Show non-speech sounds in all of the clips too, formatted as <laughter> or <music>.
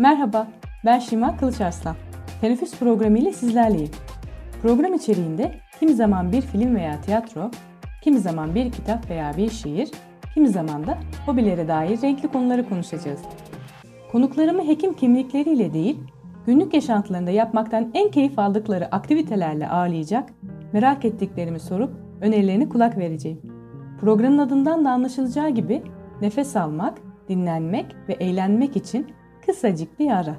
Merhaba, ben Şima Kılıçarslan. Teneffüs programı ile sizlerleyim. Program içeriğinde kimi zaman bir film veya tiyatro, kimi zaman bir kitap veya bir şiir, kimi zaman da hobilere dair renkli konuları konuşacağız. Konuklarımı hekim kimlikleriyle değil, günlük yaşantılarında yapmaktan en keyif aldıkları aktivitelerle ağırlayacak, merak ettiklerimi sorup önerilerini kulak vereceğim. Programın adından da anlaşılacağı gibi nefes almak, dinlenmek ve eğlenmek için kısacık bir ara.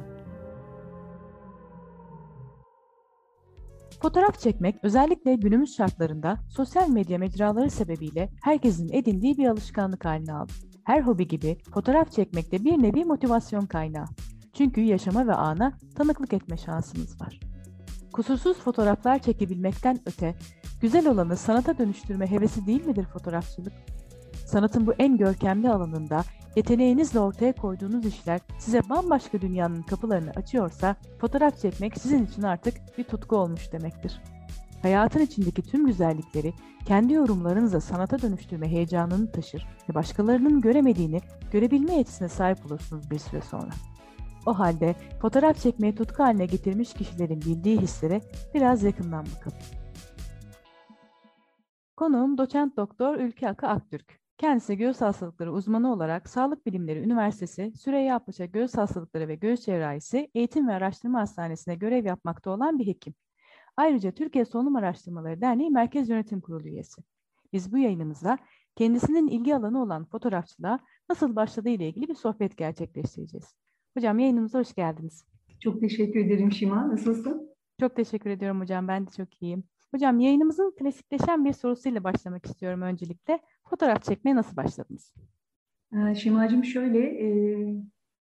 Fotoğraf çekmek özellikle günümüz şartlarında sosyal medya mecraları sebebiyle herkesin edindiği bir alışkanlık haline aldı. Her hobi gibi fotoğraf çekmek de bir nevi motivasyon kaynağı. Çünkü yaşama ve ana tanıklık etme şansımız var. Kusursuz fotoğraflar çekebilmekten öte, güzel olanı sanata dönüştürme hevesi değil midir fotoğrafçılık? Sanatın bu en görkemli alanında yeteneğinizle ortaya koyduğunuz işler size bambaşka dünyanın kapılarını açıyorsa fotoğraf çekmek sizin için artık bir tutku olmuş demektir. Hayatın içindeki tüm güzellikleri kendi yorumlarınızla sanata dönüştürme heyecanını taşır ve başkalarının göremediğini görebilme yetisine sahip olursunuz bir süre sonra. O halde fotoğraf çekmeyi tutku haline getirmiş kişilerin bildiği hislere biraz yakından bakalım. Konuğum doçent doktor Ülke Akı Aktürk. Kendisi göğüs hastalıkları uzmanı olarak Sağlık Bilimleri Üniversitesi Süreyya Paşa Göğüs Hastalıkları ve Göğüs Cerrahisi Eğitim ve Araştırma Hastanesi'ne görev yapmakta olan bir hekim. Ayrıca Türkiye Solunum Araştırmaları Derneği Merkez Yönetim Kurulu üyesi. Biz bu yayınımızda kendisinin ilgi alanı olan fotoğrafçılığa nasıl başladığı ile ilgili bir sohbet gerçekleştireceğiz. Hocam yayınımıza hoş geldiniz. Çok teşekkür ederim Şima. Nasılsın? Çok teşekkür ediyorum hocam. Ben de çok iyiyim. Hocam yayınımızın klasikleşen bir sorusuyla başlamak istiyorum öncelikle. Fotoğraf çekmeye nasıl başladınız? Ee, Şimacığım şöyle, e,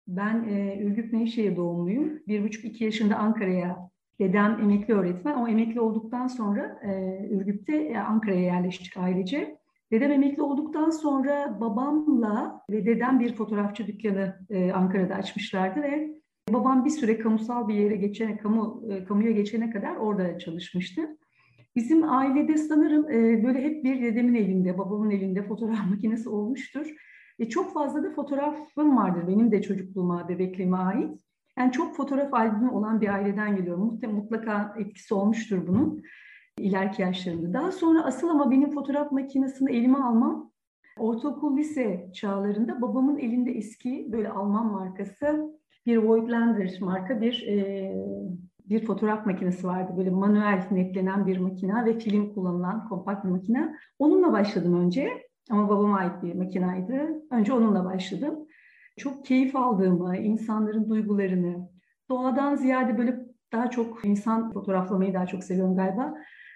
ben e, Ürgüp Nevşehir doğumluyum. Bir buçuk iki yaşında Ankara'ya, dedem emekli öğretmen. O emekli olduktan sonra e, Ürgüp'te Ankara'ya yerleştik ailece. Dedem emekli olduktan sonra babamla ve dedem bir fotoğrafçı dükkanı Ankara'da açmışlardı ve babam bir süre kamusal bir yere geçene, kamu kamuya geçene kadar orada çalışmıştı. Bizim ailede sanırım e, böyle hep bir dedemin elinde, babamın elinde fotoğraf <laughs> makinesi olmuştur. E, çok fazla da fotoğrafım vardır benim de çocukluğuma, bebekliğime ait. Yani çok fotoğraf albümü olan bir aileden geliyorum. Mutlaka etkisi olmuştur bunun ileriki yaşlarımda. Daha sonra asıl ama benim fotoğraf makinesini elime almam ortaokul lise çağlarında babamın elinde eski böyle Alman markası bir Voigtlander marka bir e, bir fotoğraf makinesi vardı. Böyle manuel netlenen bir makine ve film kullanılan kompakt bir makine. Onunla başladım önce ama babama ait bir makinaydı. Önce onunla başladım. Çok keyif aldığımı, insanların duygularını, doğadan ziyade böyle daha çok insan fotoğraflamayı daha çok seviyorum galiba.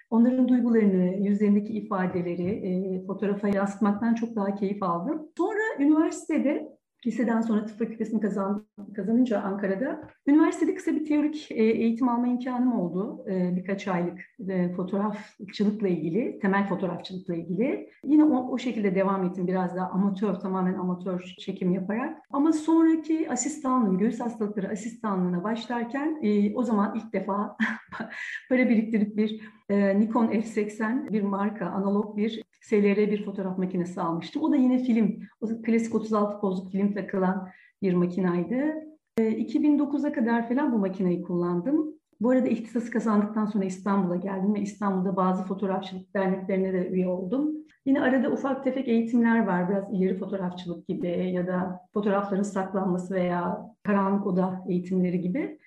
Onların duygularını, yüzlerindeki ifadeleri e, fotoğrafa yansıtmaktan çok daha keyif aldım. Sonra üniversitede Liseden sonra tıp fakültesini kazan, kazanınca Ankara'da üniversitede kısa bir teorik e, eğitim alma imkanım oldu. E, birkaç aylık e, fotoğrafçılıkla ilgili, temel fotoğrafçılıkla ilgili. Yine o, o şekilde devam ettim biraz daha amatör, tamamen amatör çekim yaparak. Ama sonraki asistanlığım, göğüs hastalıkları asistanlığına başlarken o zaman ilk defa <laughs> para biriktirip bir Nikon F80 bir marka, analog bir SLR bir fotoğraf makinesi almıştım. O da yine film, o klasik 36 pozluk film takılan bir makinaydı. 2009'a ee, kadar falan bu makineyi kullandım. Bu arada ihtisası kazandıktan sonra İstanbul'a geldim ve İstanbul'da bazı fotoğrafçılık derneklerine de üye oldum. Yine arada ufak tefek eğitimler var. Biraz ileri fotoğrafçılık gibi ya da fotoğrafların saklanması veya karanlık oda eğitimleri gibi.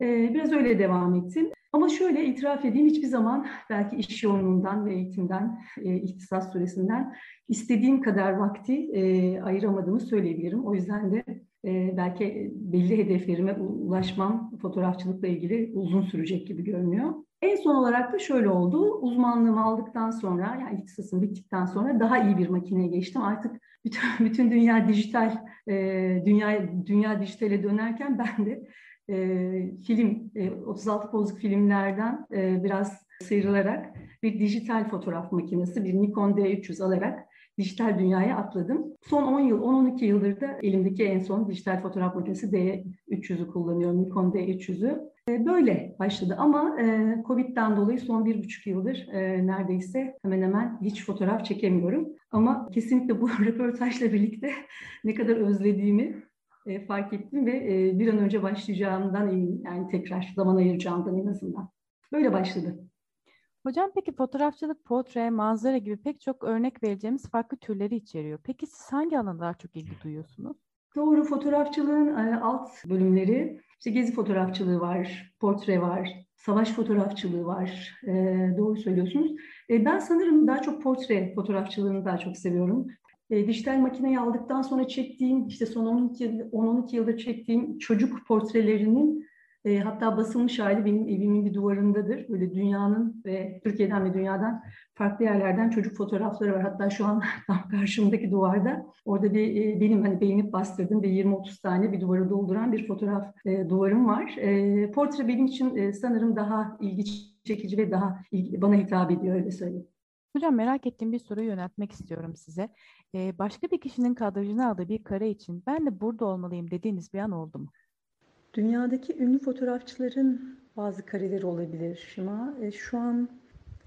Ee, biraz öyle devam ettim. Ama şöyle itiraf edeyim hiçbir zaman belki iş yoğunluğundan ve eğitimden, e, ihtisas süresinden istediğim kadar vakti e, ayıramadığımı söyleyebilirim. O yüzden de e, belki belli hedeflerime ulaşmam fotoğrafçılıkla ilgili uzun sürecek gibi görünüyor. En son olarak da şöyle oldu. Uzmanlığımı aldıktan sonra, yani ihtisasım bittikten sonra daha iyi bir makineye geçtim. Artık bütün, <laughs> bütün dünya dijital, e, dünya dünya dijitale dönerken ben de e, film, e, 36 pozluk filmlerden e, biraz sıyrılarak bir dijital fotoğraf makinesi, bir Nikon D300 alarak dijital dünyaya atladım. Son 10 yıl, 10-12 yıldır da elimdeki en son dijital fotoğraf makinesi D300'ü kullanıyorum, Nikon D300'ü. E, böyle başladı ama e, Covid'den dolayı son bir buçuk yıldır e, neredeyse hemen hemen hiç fotoğraf çekemiyorum. Ama kesinlikle bu <laughs> röportajla birlikte ne kadar özlediğimi e, fark ettim ve e, bir an önce başlayacağımdan eminim. Yani tekrar zaman ayıracağımdan en azından. Böyle başladı. Hocam peki fotoğrafçılık, portre, manzara gibi pek çok örnek vereceğimiz farklı türleri içeriyor. Peki siz hangi alanda daha çok ilgi duyuyorsunuz? Doğru fotoğrafçılığın e, alt bölümleri işte gezi fotoğrafçılığı var, portre var, savaş fotoğrafçılığı var. E, doğru söylüyorsunuz. E, ben sanırım daha çok portre fotoğrafçılığını daha çok seviyorum. E, dijital makineyi aldıktan sonra çektiğim, işte son 10-12 yıldır çektiğim çocuk portrelerinin e, hatta basılmış hali benim evimin bir duvarındadır. Böyle dünyanın ve Türkiye'den ve dünyadan farklı yerlerden çocuk fotoğrafları var. Hatta şu an <laughs> tam karşımdaki duvarda orada bir e, benim hani beğenip bastırdım ve 20-30 tane bir duvarı dolduran bir fotoğraf e, duvarım var. E, portre benim için e, sanırım daha ilgi çekici ve daha ilgi, bana hitap ediyor öyle söyleyeyim. Hocam merak ettiğim bir soruyu yöneltmek istiyorum size. Ee, başka bir kişinin kadrajını aldığı bir kare için ben de burada olmalıyım dediğiniz bir an oldu mu? Dünyadaki ünlü fotoğrafçıların bazı kareleri olabilir Şima. E, şu an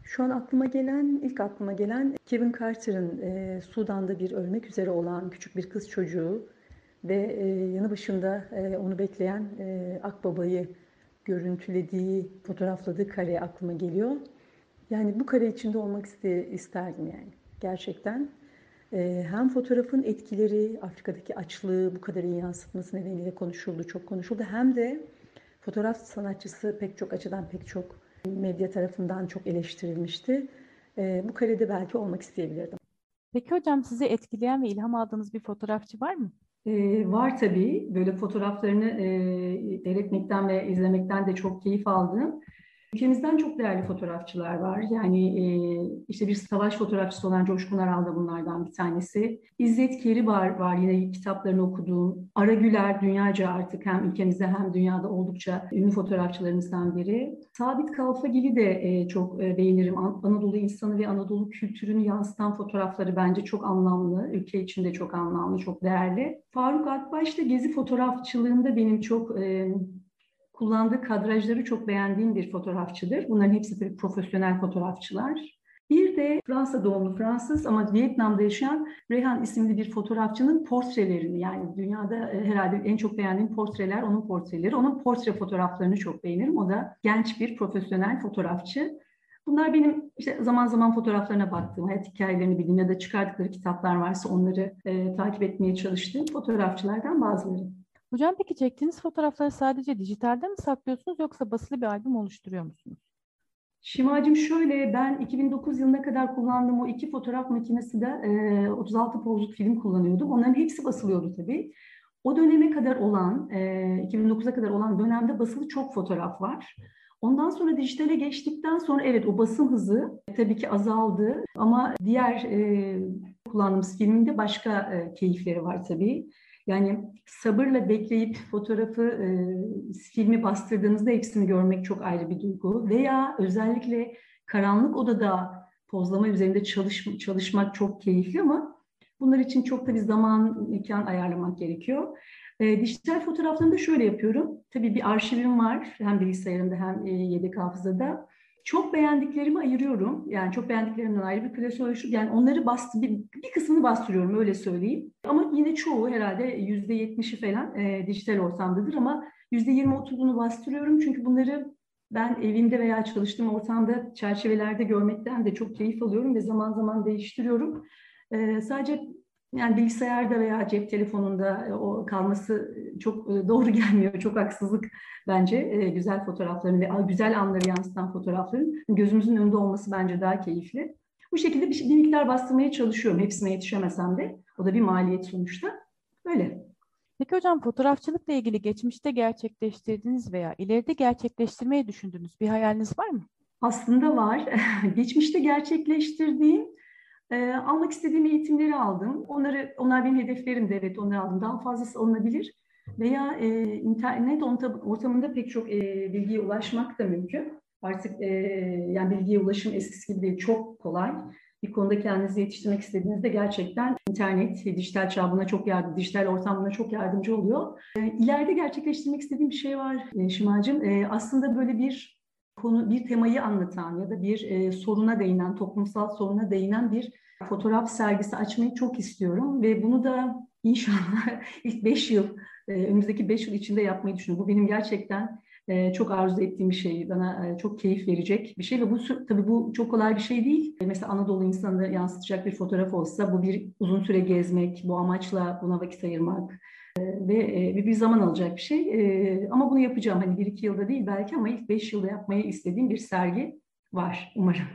şu an aklıma gelen, ilk aklıma gelen Kevin Carter'ın e, Sudan'da bir ölmek üzere olan küçük bir kız çocuğu ve e, yanı başında e, onu bekleyen e, Akbaba'yı görüntülediği, fotoğrafladığı kare aklıma geliyor. Yani bu kare içinde olmak iste, isterdim yani gerçekten. Ee, hem fotoğrafın etkileri, Afrika'daki açlığı bu kadar iyi yansıtması nedeniyle konuşuldu, çok konuşuldu. Hem de fotoğraf sanatçısı pek çok açıdan pek çok medya tarafından çok eleştirilmişti. Ee, bu karede belki olmak isteyebilirdim. Peki hocam sizi etkileyen ve ilham aldığınız bir fotoğrafçı var mı? Ee, var tabii. Böyle fotoğraflarını e, seyretmekten ve izlemekten de çok keyif aldığım. Ülkemizden çok değerli fotoğrafçılar var. Yani e, işte bir savaş fotoğrafçısı olan Coşkun Aral da bunlardan bir tanesi. İzzet Keri var, yine kitaplarını okuduğum. Ara Güler dünyaca artık hem ülkemizde hem dünyada oldukça ünlü fotoğrafçılarımızdan biri. Sabit Kalfagil'i de e, çok e, beğenirim. Anadolu insanı ve Anadolu kültürünü yansıtan fotoğrafları bence çok anlamlı. Ülke içinde çok anlamlı, çok değerli. Faruk Akbaş da gezi fotoğrafçılığında benim çok e, kullandığı kadrajları çok beğendiğim bir fotoğrafçıdır. Bunların hepsi tabii profesyonel fotoğrafçılar. Bir de Fransa doğumlu Fransız ama Vietnam'da yaşayan Rehan isimli bir fotoğrafçının portrelerini yani dünyada e, herhalde en çok beğendiğim portreler onun portreleri. Onun portre fotoğraflarını çok beğenirim. O da genç bir profesyonel fotoğrafçı. Bunlar benim işte zaman zaman fotoğraflarına baktığım, hayat hikayelerini bildiğim ya da çıkardıkları kitaplar varsa onları e, takip etmeye çalıştığım fotoğrafçılardan bazıları. Hocam peki çektiğiniz fotoğrafları sadece dijitalde mi saklıyorsunuz yoksa basılı bir albüm oluşturuyor musunuz? Şimacım şöyle, ben 2009 yılına kadar kullandığım o iki fotoğraf makinesi de e, 36 pozluk film kullanıyordum. Onların hepsi basılıyordu tabii. O döneme kadar olan, e, 2009'a kadar olan dönemde basılı çok fotoğraf var. Ondan sonra dijitale geçtikten sonra evet o basım hızı tabii ki azaldı ama diğer e, kullandığımız filminde başka e, keyifleri var tabii. Yani sabırla bekleyip fotoğrafı, e, filmi bastırdığınızda hepsini görmek çok ayrı bir duygu. Veya özellikle karanlık odada pozlama üzerinde çalış, çalışmak çok keyifli ama bunlar için çok da bir zaman, imkan ayarlamak gerekiyor. E, dijital fotoğraflarını da şöyle yapıyorum. Tabii bir arşivim var hem bilgisayarımda hem e, yedek hafızada çok beğendiklerimi ayırıyorum. Yani çok beğendiklerimden ayrı bir klasör oluşturup yani onları bastı bir, bir kısmını bastırıyorum öyle söyleyeyim. Ama yine çoğu herhalde yüzde yetmişi falan e, dijital ortamdadır ama yüzde yirmi otuzunu bastırıyorum çünkü bunları ben evimde veya çalıştığım ortamda çerçevelerde görmekten de çok keyif alıyorum ve zaman zaman değiştiriyorum. E, sadece yani bilgisayarda veya cep telefonunda e, o kalması e, çok e, doğru <laughs> gelmiyor. Çok haksızlık bence güzel fotoğrafların ve güzel anları yansıtan fotoğrafların gözümüzün önünde olması bence daha keyifli. Bu şekilde bir, bir miktar bastırmaya çalışıyorum. Hepsine yetişemesem de. O da bir maliyet sonuçta. Öyle. Peki hocam fotoğrafçılıkla ilgili geçmişte gerçekleştirdiğiniz veya ileride gerçekleştirmeyi düşündüğünüz bir hayaliniz var mı? Aslında var. <laughs> Geçmişte gerçekleştirdiğim e, almak istediğim eğitimleri aldım. Onları, onlar benim hedeflerimdi. Evet, onları aldım. Daha fazlası alınabilir. Veya e, internet ortamında pek çok e, bilgiye ulaşmak da mümkün. Artık e, yani bilgiye ulaşım eskisi gibi değil, çok kolay. Bir konuda kendinizi yetiştirmek istediğinizde gerçekten internet, dijital çağ buna çok yardım, dijital ortam buna çok yardımcı oluyor. E, ileride gerçekleştirmek istediğim bir şey var e, Şimacığım. E, aslında böyle bir konu bir temayı anlatan ya da bir e, soruna değinen, toplumsal soruna değinen bir fotoğraf sergisi açmayı çok istiyorum ve bunu da inşallah <laughs> ilk beş yıl e, önümüzdeki 5 yıl içinde yapmayı düşünüyorum. Bu benim gerçekten e, çok arzu ettiğim bir şey. Bana e, çok keyif verecek bir şey ve bu tabii bu çok kolay bir şey değil. E, mesela Anadolu insanını yansıtacak bir fotoğraf olsa bu bir uzun süre gezmek, bu amaçla buna vakit ayırmak ve e, bir zaman alacak bir şey. E, ama bunu yapacağım. Hani bir iki yılda değil belki ama ilk beş yılda yapmayı istediğim bir sergi var umarım.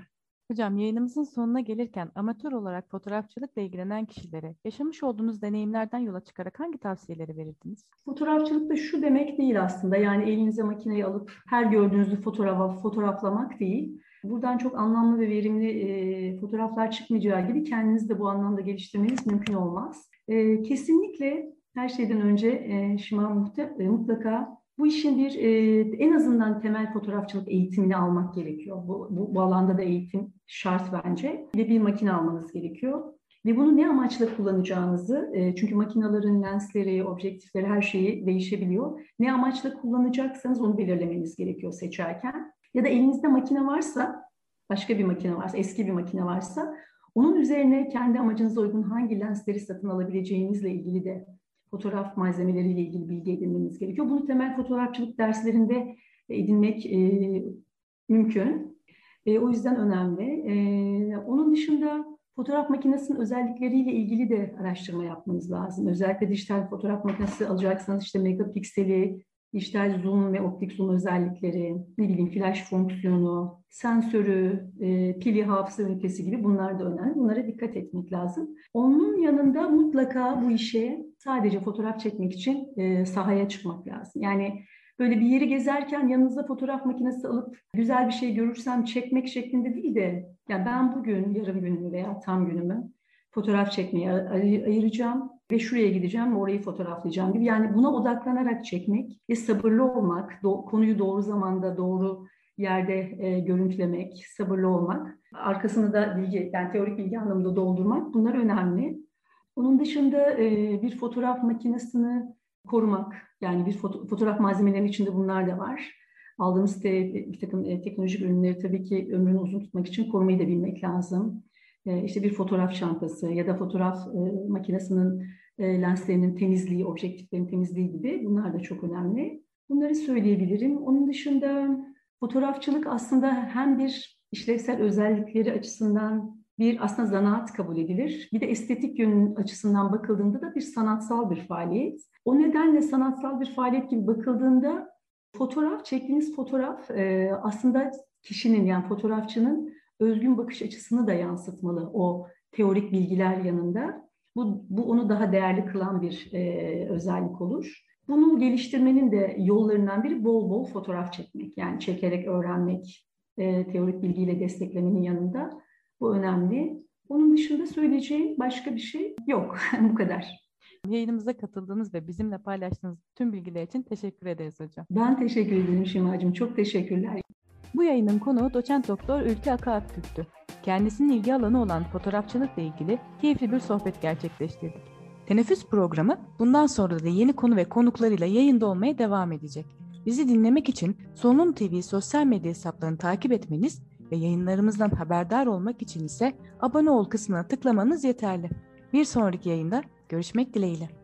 Hocam yayınımızın sonuna gelirken amatör olarak fotoğrafçılıkla ilgilenen kişilere yaşamış olduğunuz deneyimlerden yola çıkarak hangi tavsiyeleri verirdiniz? Fotoğrafçılık da şu demek değil aslında. Yani elinize makineyi alıp her gördüğünüzü fotoğrafa fotoğraflamak değil. Buradan çok anlamlı ve verimli e, fotoğraflar çıkmayacağı gibi kendinizi de bu anlamda geliştirmeniz mümkün olmaz. E, kesinlikle her şeyden önce e, Şima e, mutlaka bu işin bir e, en azından temel fotoğrafçılık eğitimini almak gerekiyor. Bu, bu, bu alanda da eğitim şart bence. Ve bir makine almanız gerekiyor. Ve bunu ne amaçla kullanacağınızı, e, çünkü makinelerin lensleri, objektifleri her şeyi değişebiliyor. Ne amaçla kullanacaksanız onu belirlemeniz gerekiyor seçerken. Ya da elinizde makine varsa, başka bir makine varsa, eski bir makine varsa, onun üzerine kendi amacınıza uygun hangi lensleri satın alabileceğinizle ilgili de fotoğraf malzemeleriyle ilgili bilgi edinmeniz gerekiyor. Bunu temel fotoğrafçılık derslerinde edinmek e, mümkün. E, o yüzden önemli. E, onun dışında fotoğraf makinesinin özellikleriyle ilgili de araştırma yapmanız lazım. Özellikle dijital fotoğraf makinesi alacaksanız işte megapikseli, dijital zoom ve optik zoom özellikleri, ne bileyim flash fonksiyonu, sensörü, e, pili hafıza ünitesi gibi bunlar da önemli. Bunlara dikkat etmek lazım. Onun yanında mutlaka bu işe sadece fotoğraf çekmek için e, sahaya çıkmak lazım. Yani böyle bir yeri gezerken yanınıza fotoğraf makinesi alıp güzel bir şey görürsem çekmek şeklinde değil de yani ben bugün yarım günümü veya tam günümü fotoğraf çekmeye ayıracağım ve şuraya gideceğim orayı fotoğraflayacağım gibi. Yani buna odaklanarak çekmek ve sabırlı olmak, do- konuyu doğru zamanda doğru yerde e, görüntülemek, sabırlı olmak, arkasını da bilgi, yani teorik bilgi anlamında doldurmak bunlar önemli. Onun dışında e, bir fotoğraf makinesini korumak, yani bir foto- fotoğraf malzemelerinin içinde bunlar da var. Aldığımız te- bir takım e, teknolojik ürünleri tabii ki ömrünü uzun tutmak için korumayı da bilmek lazım. E, işte bir fotoğraf çantası ya da fotoğraf e, makinesinin e, lenslerinin temizliği, objektiflerin temizliği gibi bunlar da çok önemli. Bunları söyleyebilirim. Onun dışında fotoğrafçılık aslında hem bir işlevsel özellikleri açısından bir aslında zanaat kabul edilir. Bir de estetik yönün açısından bakıldığında da bir sanatsal bir faaliyet. O nedenle sanatsal bir faaliyet gibi bakıldığında fotoğraf, çektiğiniz fotoğraf e, aslında kişinin yani fotoğrafçının özgün bakış açısını da yansıtmalı o teorik bilgiler yanında. Bu, bu onu daha değerli kılan bir e, özellik olur. Bunu geliştirmenin de yollarından biri bol bol fotoğraf çekmek. Yani çekerek öğrenmek, e, teorik bilgiyle desteklemenin yanında bu önemli. Onun dışında söyleyeceğim başka bir şey yok. <laughs> bu kadar. Yayınımıza katıldığınız ve bizimle paylaştığınız tüm bilgiler için teşekkür ederiz hocam. Ben teşekkür ederim Şimacığım. Çok teşekkürler. Bu yayının konuğu doçent doktor Ülke Aka Aktürk'tü. Kendisinin ilgi alanı olan fotoğrafçılıkla ilgili keyifli bir sohbet gerçekleştirdik. Teneffüs programı bundan sonra da yeni konu ve konuklarıyla yayında olmaya devam edecek. Bizi dinlemek için Solunum TV sosyal medya hesaplarını takip etmeniz ve yayınlarımızdan haberdar olmak için ise abone ol kısmına tıklamanız yeterli. Bir sonraki yayında görüşmek dileğiyle.